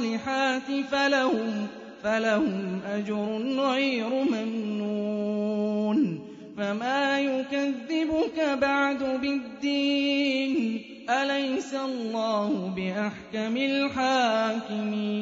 الصالحات فلهم فلهم أجر غير ممنون. فما يكذبك بعد بالدين؟ أليس الله بأحكم الحاكمين؟